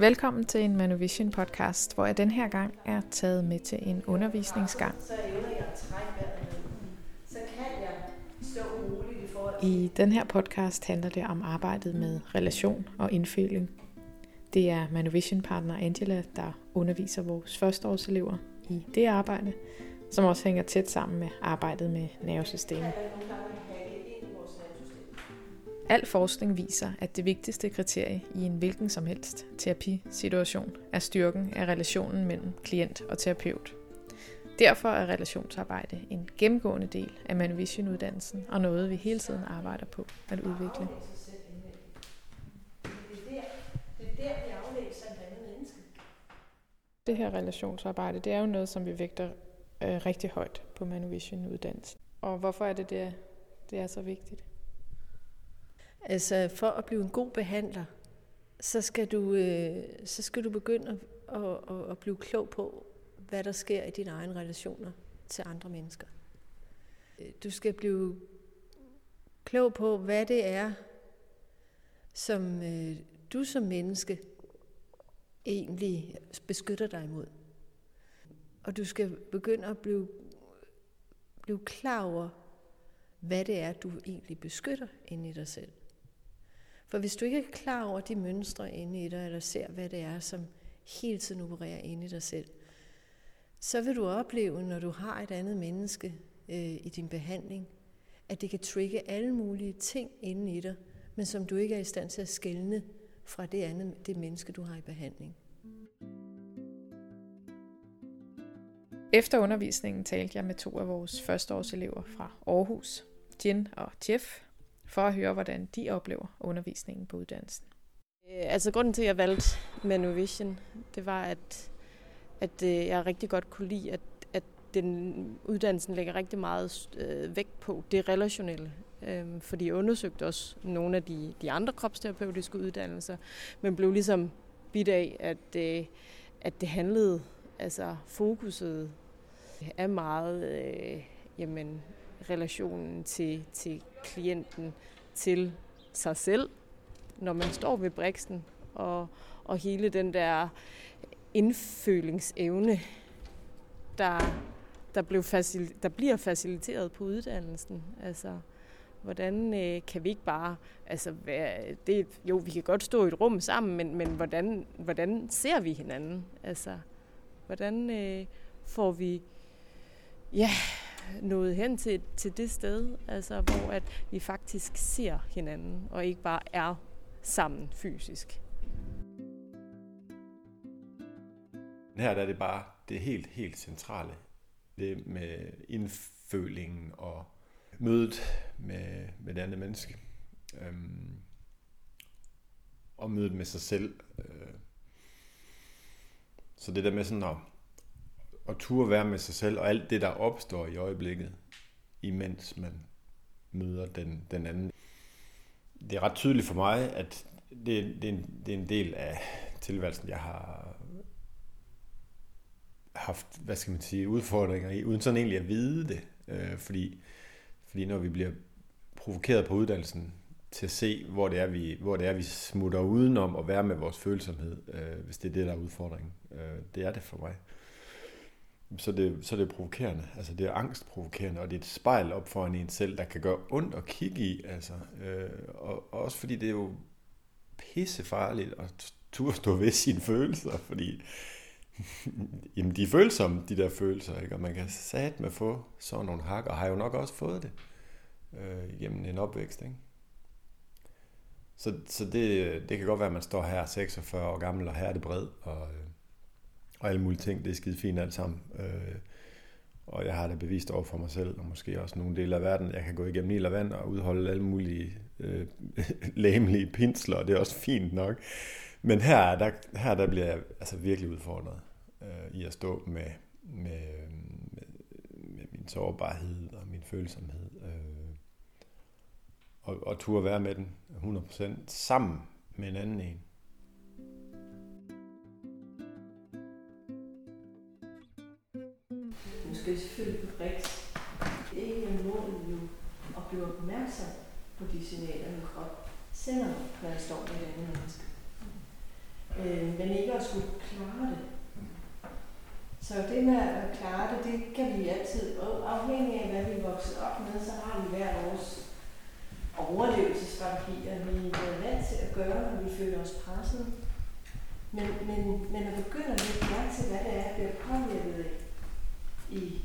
Velkommen til en Manovision podcast, hvor jeg den her gang er taget med til en undervisningsgang. I den her podcast handler det om arbejdet med relation og indføling. Det er Manovision partner Angela, der underviser vores førsteårselever i det arbejde, som også hænger tæt sammen med arbejdet med nervesystemet. Al forskning viser, at det vigtigste kriterie i en hvilken som helst terapisituation er styrken af relationen mellem klient og terapeut. Derfor er relationsarbejde en gennemgående del af Manuvision-uddannelsen og noget, vi hele tiden arbejder på at udvikle. Det er det er vi. Det her relationsarbejde, det er jo noget, som vi vægter øh, rigtig højt på Manuvision-uddannelsen. Og hvorfor er det, det, det er så vigtigt? Altså, for at blive en god behandler, så skal du, øh, så skal du begynde at, at, at, blive klog på, hvad der sker i dine egne relationer til andre mennesker. Du skal blive klog på, hvad det er, som øh, du som menneske egentlig beskytter dig imod. Og du skal begynde at blive, blive klar over, hvad det er, du egentlig beskytter inde i dig selv. For hvis du ikke er klar over de mønstre inde i dig, eller ser, hvad det er, som hele tiden opererer inde i dig selv, så vil du opleve, når du har et andet menneske øh, i din behandling, at det kan trigge alle mulige ting inde i dig, men som du ikke er i stand til at skelne fra det andet, det menneske, du har i behandling. Efter undervisningen talte jeg med to af vores førsteårselever fra Aarhus, Jin og Jeff, for at høre, hvordan de oplever undervisningen på uddannelsen. Øh, altså grunden til, at jeg valgte Manovision, det var, at, at øh, jeg rigtig godt kunne lide, at, at den uddannelsen lægger rigtig meget øh, vægt på det relationelle. Øhm, fordi jeg undersøgte også nogle af de, de andre kropsterapeutiske uddannelser, men blev ligesom bidt af, at, øh, at det handlede, altså fokuset er meget øh, jamen, relationen til, til klienten, til sig selv, når man står ved briksen, og, og hele den der indfølingsevne, der, der, blev facil, der bliver faciliteret på uddannelsen. Altså, hvordan øh, kan vi ikke bare, altså, hvad, det, jo, vi kan godt stå i et rum sammen, men, men hvordan, hvordan ser vi hinanden? Altså, hvordan øh, får vi, ja, nået hen til, til det sted, altså, hvor at vi faktisk ser hinanden, og ikke bare er sammen fysisk. Her der er det bare det helt, helt centrale. Det med indfølingen og mødet med, med det andet menneske. Øhm, og mødet med sig selv. Øh. Så det der med sådan at, at turde være med sig selv, og alt det, der opstår i øjeblikket, imens man møder den, den anden. Det er ret tydeligt for mig, at det, det, er, en, det er en del af tilværelsen, jeg har haft, hvad skal man sige, udfordringer i, uden sådan egentlig at vide det. Øh, fordi, fordi når vi bliver provokeret på uddannelsen til at se, hvor det er, vi, hvor det er, vi smutter udenom og være med vores følsomhed, øh, hvis det er det, der er udfordringen. Øh, det er det for mig. Så det, så det er provokerende. Altså det er angstprovokerende, og det er et spejl op foran en selv, der kan gøre ondt at kigge i. Altså, øh, og, og også fordi det er jo pissefarligt at turde stå ved sine følelser, fordi jamen, de er følsomme, de der følelser, ikke? og man kan sat med få sådan nogle hak, og har jo nok også fået det øh, gennem en opvækst. Ikke? Så, så det, det kan godt være, at man står her 46 år gammel, og her er det bred, og, øh, og alle mulige ting, det er skide fint alt sammen. Øh, og jeg har det bevist over for mig selv, og måske også nogle dele af verden. Jeg kan gå igennem ild og vand og udholde alle mulige øh, læmelige pinsler, og det er også fint nok. Men her, der, her der bliver jeg altså virkelig udfordret øh, i at stå med, med, med, med min sårbarhed og min følsomhed. Øh, og, og turde være med den 100% sammen med en anden en. Nu skal vi selvfølgelig på Brix. Ikke målet jo at blive opmærksom på de signaler, min krop sender, når jeg står med et andet menneske. øh, men ikke at skulle klare det. Så det med at klare det, det kan vi altid, afhængig af hvad vi er vokset op med, så har vi hver vores overlevelsesstrategier, vi er vant til at gøre, når vi føler os presset. Men, men, men at begynde at lægge mærke til, hvad det er, det er påvirket af i,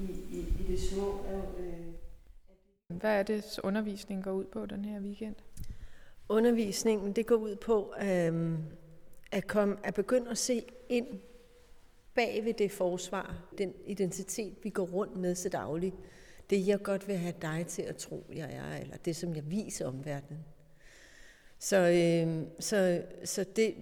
i, i, i det små. Øh, hvad er det, undervisningen går ud på den her weekend? Undervisningen det går ud på øh, at, komme, at begynde at se ind bag ved det forsvar, den identitet, vi går rundt med så dagligt. Det, jeg godt vil have dig til at tro, jeg er, eller det, som jeg viser omverdenen. Så, øh, så, så det,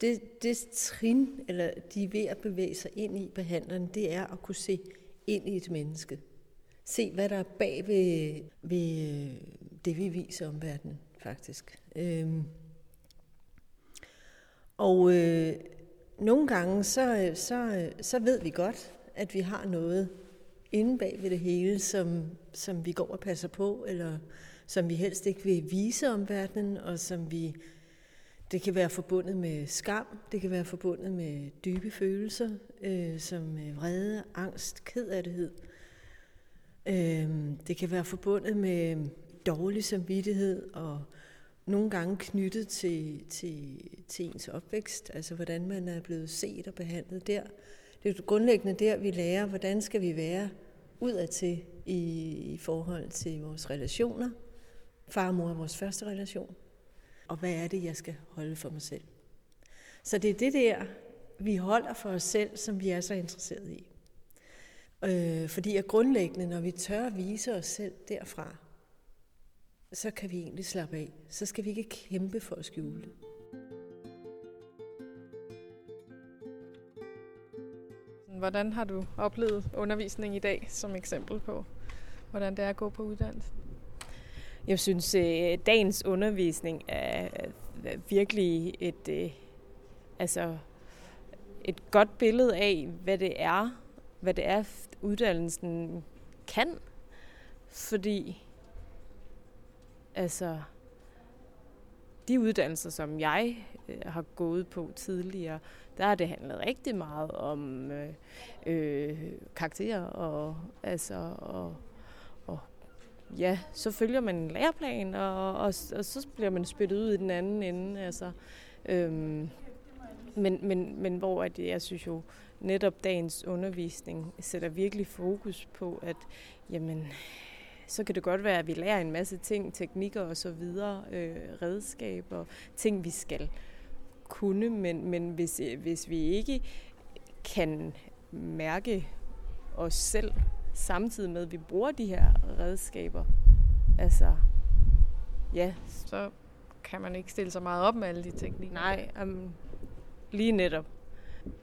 det, det trin, eller de er ved at bevæge sig ind i behandleren, det er at kunne se ind i et menneske. Se, hvad der er bag ved, ved øh, det, vi viser om verden, faktisk. Øh, og øh, nogle gange, så, øh, så, øh, så ved vi godt, at vi har noget inde bag ved det hele, som, som vi går og passer på, eller som vi helst ikke vil vise om verdenen, og som vi det kan være forbundet med skam, det kan være forbundet med dybe følelser, øh, som øh, vrede, angst, kedattighed. Øh, det kan være forbundet med dårlig samvittighed og nogle gange knyttet til, til, til ens opvækst, altså hvordan man er blevet set og behandlet der. Det er jo grundlæggende der, vi lærer, hvordan skal vi være udadtil i, i forhold til vores relationer. Far og mor er vores første relation. Og hvad er det, jeg skal holde for mig selv? Så det er det der, vi holder for os selv, som vi er så interesseret i. Øh, fordi at grundlæggende, når vi tør at vise os selv derfra, så kan vi egentlig slappe af. Så skal vi ikke kæmpe for at skjule det. Hvordan har du oplevet undervisning i dag som eksempel på, hvordan det er at gå på uddannelse? Jeg synes, øh, dagens undervisning er virkelig et, øh, altså et godt billede af, hvad det er, hvad det er, uddannelsen kan. Fordi Altså, de uddannelser, som jeg øh, har gået på tidligere, der har det handlet rigtig meget om øh, øh, karakterer og altså og ja, så følger man en læreplan, og, og, og så bliver man spyttet ud i den anden ende. Altså, øhm, men, men, men hvor at jeg synes jo, netop dagens undervisning sætter virkelig fokus på, at jamen, så kan det godt være, at vi lærer en masse ting, teknikker og så videre, øh, redskaber, ting vi skal kunne, men, men hvis, øh, hvis vi ikke kan mærke os selv, samtidig med, at vi bruger de her redskaber, altså, ja. Så kan man ikke stille så meget op med alle de teknikker. Nej, um, lige netop.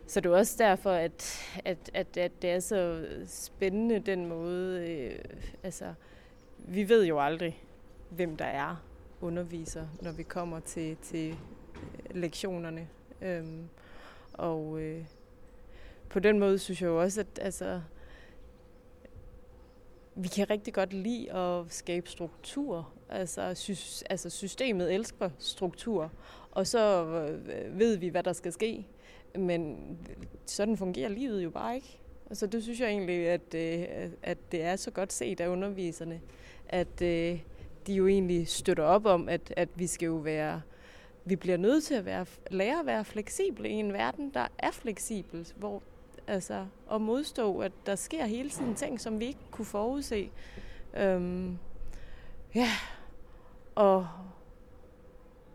Så det er også derfor, at, at, at, at det er så spændende den måde, øh, altså vi ved jo aldrig, hvem der er underviser, når vi kommer til, til øh, lektionerne. Øhm, og øh, på den måde synes jeg jo også, at altså, vi kan rigtig godt lide at skabe struktur. Altså, sy- altså systemet elsker struktur, og så øh, ved vi, hvad der skal ske. Men sådan fungerer livet jo bare ikke. Altså, det synes jeg egentlig, at, øh, at det er så godt set af underviserne at øh, de jo egentlig støtter op om, at, at vi skal jo være, vi bliver nødt til at være, lære at være fleksible i en verden, der er fleksibel, hvor altså at modstå, at der sker hele tiden ting, som vi ikke kunne forudse. Øhm, ja, og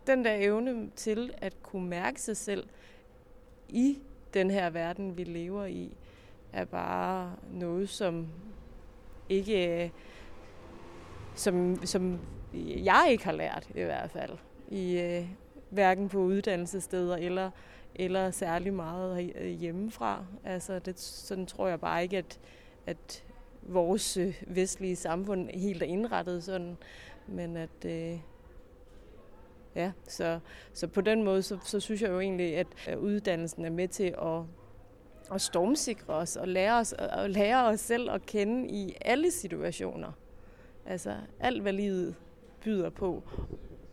den der evne til at kunne mærke sig selv i den her verden, vi lever i, er bare noget, som ikke som, som jeg ikke har lært i hvert fald, i øh, hverken på uddannelsessteder eller, eller særlig meget øh, hjemmefra. Altså, det, sådan tror jeg bare ikke, at, at vores øh, vestlige samfund helt er indrettet sådan, men at øh, ja, så, så på den måde, så, så synes jeg jo egentlig, at uddannelsen er med til at at stormsikre os og lære os, og lære os selv at kende i alle situationer. Altså alt, hvad livet byder på,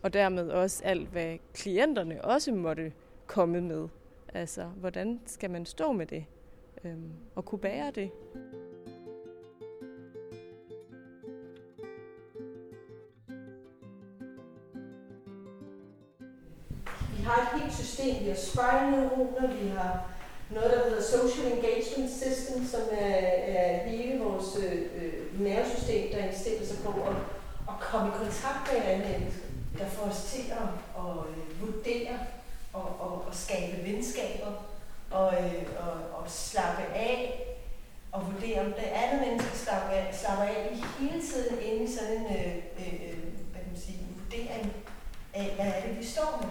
og dermed også alt, hvad klienterne også måtte komme med. Altså, hvordan skal man stå med det? Øhm, og kunne bære det? Vi har et helt system. Vi har spejlneuroner, vi har noget, der hedder Social Engagement System, som er, er hele vores øh, nervesystem, der indstiller sig på at, at komme i kontakt med andre der får os til at, at øh, vurdere og, og, og skabe venskaber og, øh, og, og slappe af og vurdere, om det andet menneske slapper af, slapper af hele tiden inde i sådan en, øh, øh, hvad kan man sige, en vurdering af, hvad er det, vi står med.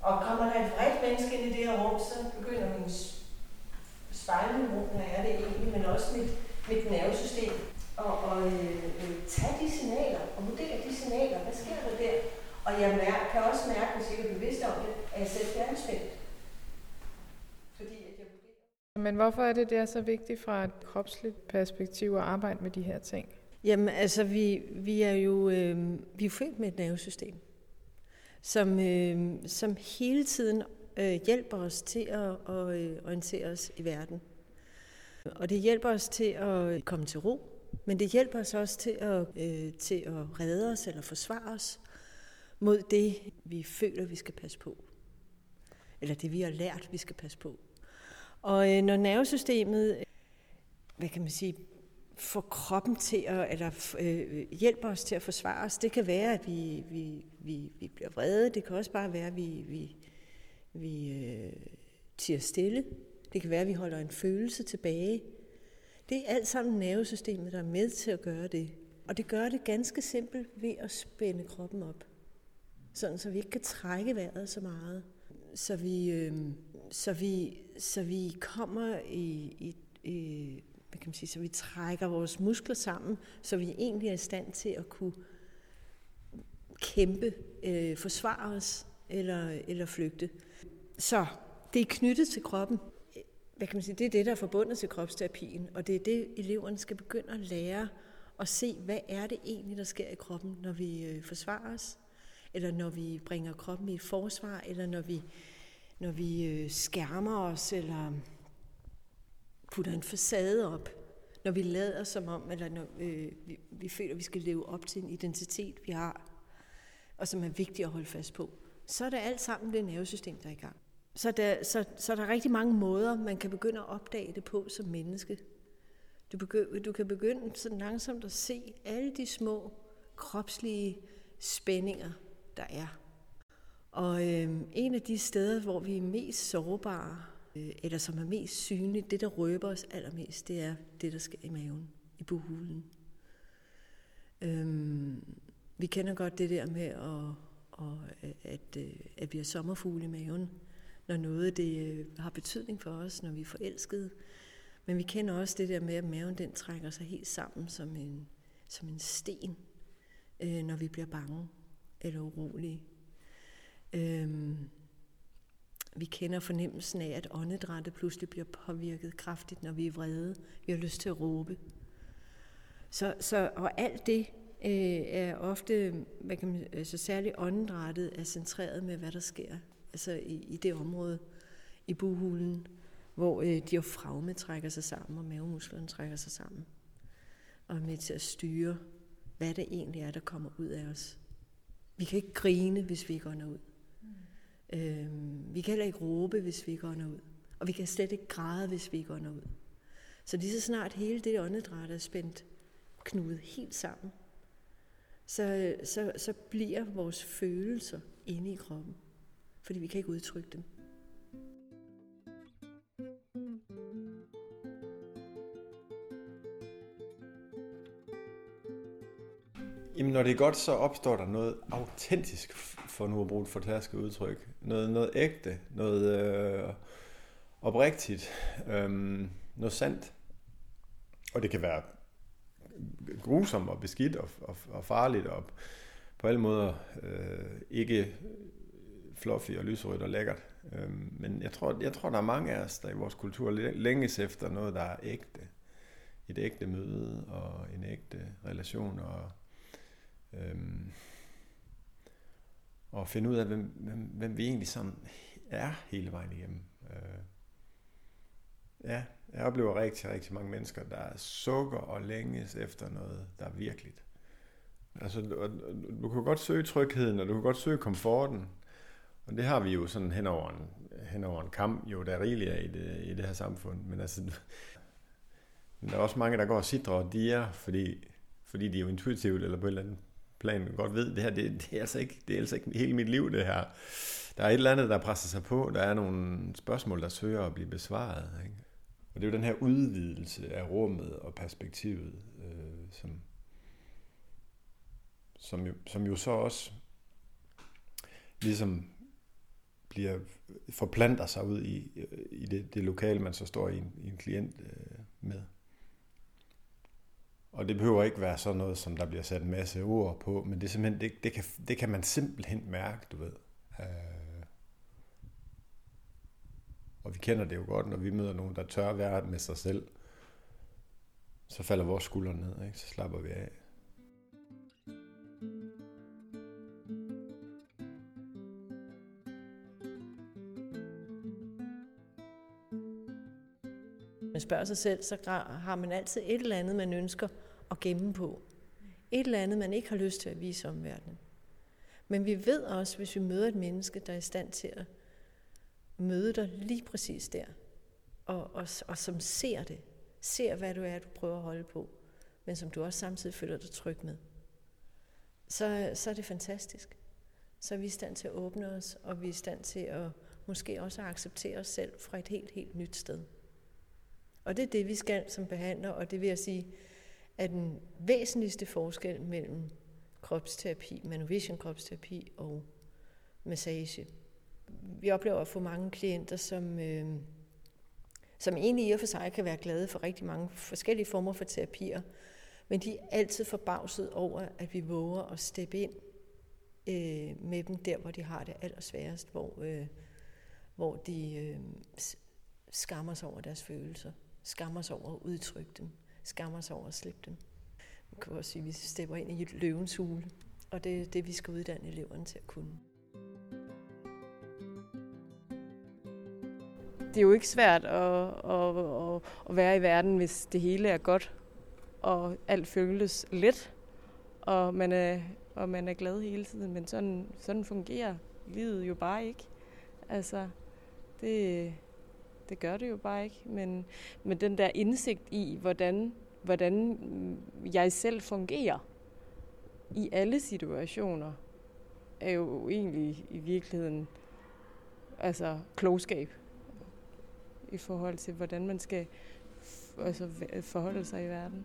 Og kommer der et vredt menneske ind i det her rum, så begynder min spejlneuron, hvad er det egentlig, men også mit, mit nervesystem. Og, og øh, øh, tage de signaler, og vurdere de signaler. Hvad sker der der? Og jeg mærker, kan også mærke, hvis jeg er bevidst om det, at jeg selv er spændt. Fordi at jeg vurderer. Men hvorfor er det, det er så vigtigt fra et kropsligt perspektiv at arbejde med de her ting? Jamen altså, vi, vi er jo øh, vi er født med et nervesystem som, øh, som hele tiden øh, hjælper os til at, at øh, orientere os i verden. Og det hjælper os til at komme til ro, men det hjælper os også til at, øh, til at redde os eller forsvare os mod det, vi føler, vi skal passe på. Eller det, vi har lært, vi skal passe på. Og øh, når nervesystemet, øh, hvad kan man sige, få kroppen til at, eller øh, øh hjælpe os til at forsvare os. Det kan være, at vi, vi, vi, vi bliver vrede. Det kan også bare være, at vi, vi, vi øh, tiger stille. Det kan være, at vi holder en følelse tilbage. Det er alt sammen nervesystemet, der er med til at gøre det. Og det gør det ganske simpelt ved at spænde kroppen op. Sådan, så vi ikke kan trække vejret så meget. Så vi, øh, så vi, så vi kommer i, i, i hvad kan man sige, så vi trækker vores muskler sammen, så vi egentlig er i stand til at kunne kæmpe, øh, forsvare os eller, eller flygte. Så det er knyttet til kroppen. Hvad kan man sige, det er det, der er forbundet til kropsterapien, og det er det, eleverne skal begynde at lære at se, hvad er det egentlig, der sker i kroppen, når vi øh, forsvarer os, eller når vi bringer kroppen i et forsvar, eller når vi, når vi øh, skærmer os, eller putter en facade op, når vi lader som om, eller når øh, vi, vi føler, at vi skal leve op til en identitet, vi har, og som er vigtigt at holde fast på, så er det alt sammen det nervesystem, der er i gang. Så der, så, så der er rigtig mange måder, man kan begynde at opdage det på som menneske. Du, begynd, du kan begynde sådan langsomt at se alle de små kropslige spændinger, der er. Og øh, en af de steder, hvor vi er mest sårbare, øh, eller som er mest synligt, det der røber os allermest, det er det, der sker i maven, i buhulen. Øh, vi kender godt det der med, at, og, øh, at, øh, at vi har sommerfugle i maven, når noget det øh, har betydning for os, når vi er forelskede. Men vi kender også det der med, at maven den trækker sig helt sammen som en, som en sten, øh, når vi bliver bange eller urolige. Øhm, vi kender fornemmelsen af, at åndedrættet pludselig bliver påvirket kraftigt, når vi er vrede. Vi har lyst til at råbe. Så, så, og alt det øh, er ofte, hvad kan man, altså særligt åndedrættet er centreret med, hvad der sker altså i, i det område i buhulen, hvor øh, diafragme trækker sig sammen, og mavemusklerne trækker sig sammen, og er med til at styre, hvad det egentlig er, der kommer ud af os. Vi kan ikke grine, hvis vi går ud. Øh, vi kan heller ikke råbe, hvis vi går ud. Og vi kan slet ikke græde, hvis vi går ud. Så lige så snart hele det åndedræt er spændt knudet helt sammen, så, så, så bliver vores følelser inde i kroppen. Fordi vi kan ikke udtrykke dem. Når det er godt, så opstår der noget autentisk, for nu at bruge et fortærsket udtryk. Noget, noget ægte, noget øh, oprigtigt, øh, noget sandt. Og det kan være grusomt og beskidt og, og, og farligt og på alle måder øh, ikke fluffy og lyserødt og lækkert. Øh, men jeg tror, jeg tror, der er mange af os, der i vores kultur længes efter noget, der er ægte. Et ægte møde og en ægte relation og Øhm, og finde ud af, hvem, hvem, hvem vi egentlig sådan er hele vejen igennem. Øh, ja, jeg oplever rigtig, rigtig mange mennesker, der sukker og længes efter noget, der er virkeligt. Altså, du kan godt søge trygheden, og du kan godt søge komforten. Og det har vi jo sådan hen over en, hen over en kamp, jo, der er rigeligt i det, i det her samfund. Men altså, der er også mange, der går og sidder og diger, fordi, fordi de jo intuitivt eller på et eller andet plan godt ved, det her, det, det, er altså ikke, det er altså ikke hele mit liv, det her. Der er et eller andet, der presser sig på. Der er nogle spørgsmål, der søger at blive besvaret. Ikke? Og det er jo den her udvidelse af rummet og perspektivet, øh, som, som, jo, som jo så også ligesom bliver, forplanter sig ud i, i det, det lokale, man så står i en, i en klient øh. Og det behøver ikke være sådan noget, som der bliver sat en masse ord på, men det, er simpelthen, det, det, kan, det kan man simpelthen mærke, du ved. Øh, og vi kender det jo godt, når vi møder nogen, der tør være med sig selv, så falder vores skuldre ned, ikke? så slapper vi af. man spørger sig selv, så har man altid et eller andet, man ønsker at gemme på. Et eller andet, man ikke har lyst til at vise omverdenen. Men vi ved også, hvis vi møder et menneske, der er i stand til at møde dig lige præcis der, og, og, og som ser det, ser hvad du er, du prøver at holde på, men som du også samtidig føler dig tryg med, så, så er det fantastisk. Så er vi i stand til at åbne os, og vi er i stand til at måske også at acceptere os selv fra et helt, helt nyt sted. Og det er det, vi skal som behandler, og det vil jeg sige, er den væsentligste forskel mellem kropsterapi, Manovision kropsterapi og massage. Vi oplever at få mange klienter, som, øh, som egentlig i og for sig kan være glade for rigtig mange forskellige former for terapier, men de er altid forbavset over, at vi våger at steppe ind øh, med dem der, hvor de har det allersværest, hvor, øh, hvor de øh, skammer sig over deres følelser skammer sig over at udtrykke dem, skammer sig over at slippe dem. Man kan også sige, at vi stepper ind i et løvens hule, og det er det, vi skal uddanne eleverne til at kunne. Det er jo ikke svært at, at, at, at være i verden, hvis det hele er godt, og alt føles let, og man er, og man er glad hele tiden, men sådan, sådan fungerer livet jo bare ikke. Altså, det, det gør det jo bare ikke. Men, men den der indsigt i, hvordan, hvordan jeg selv fungerer i alle situationer, er jo egentlig i virkeligheden altså klogskab i forhold til, hvordan man skal altså, forholde sig i verden.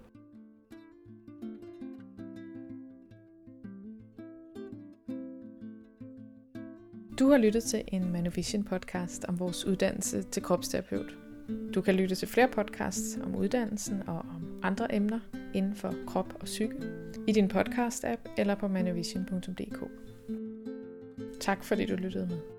Du har lyttet til en Manovision podcast om vores uddannelse til kropsterapeut. Du kan lytte til flere podcasts om uddannelsen og om andre emner inden for krop og psyke i din podcast-app eller på manovision.dk. Tak fordi du lyttede med.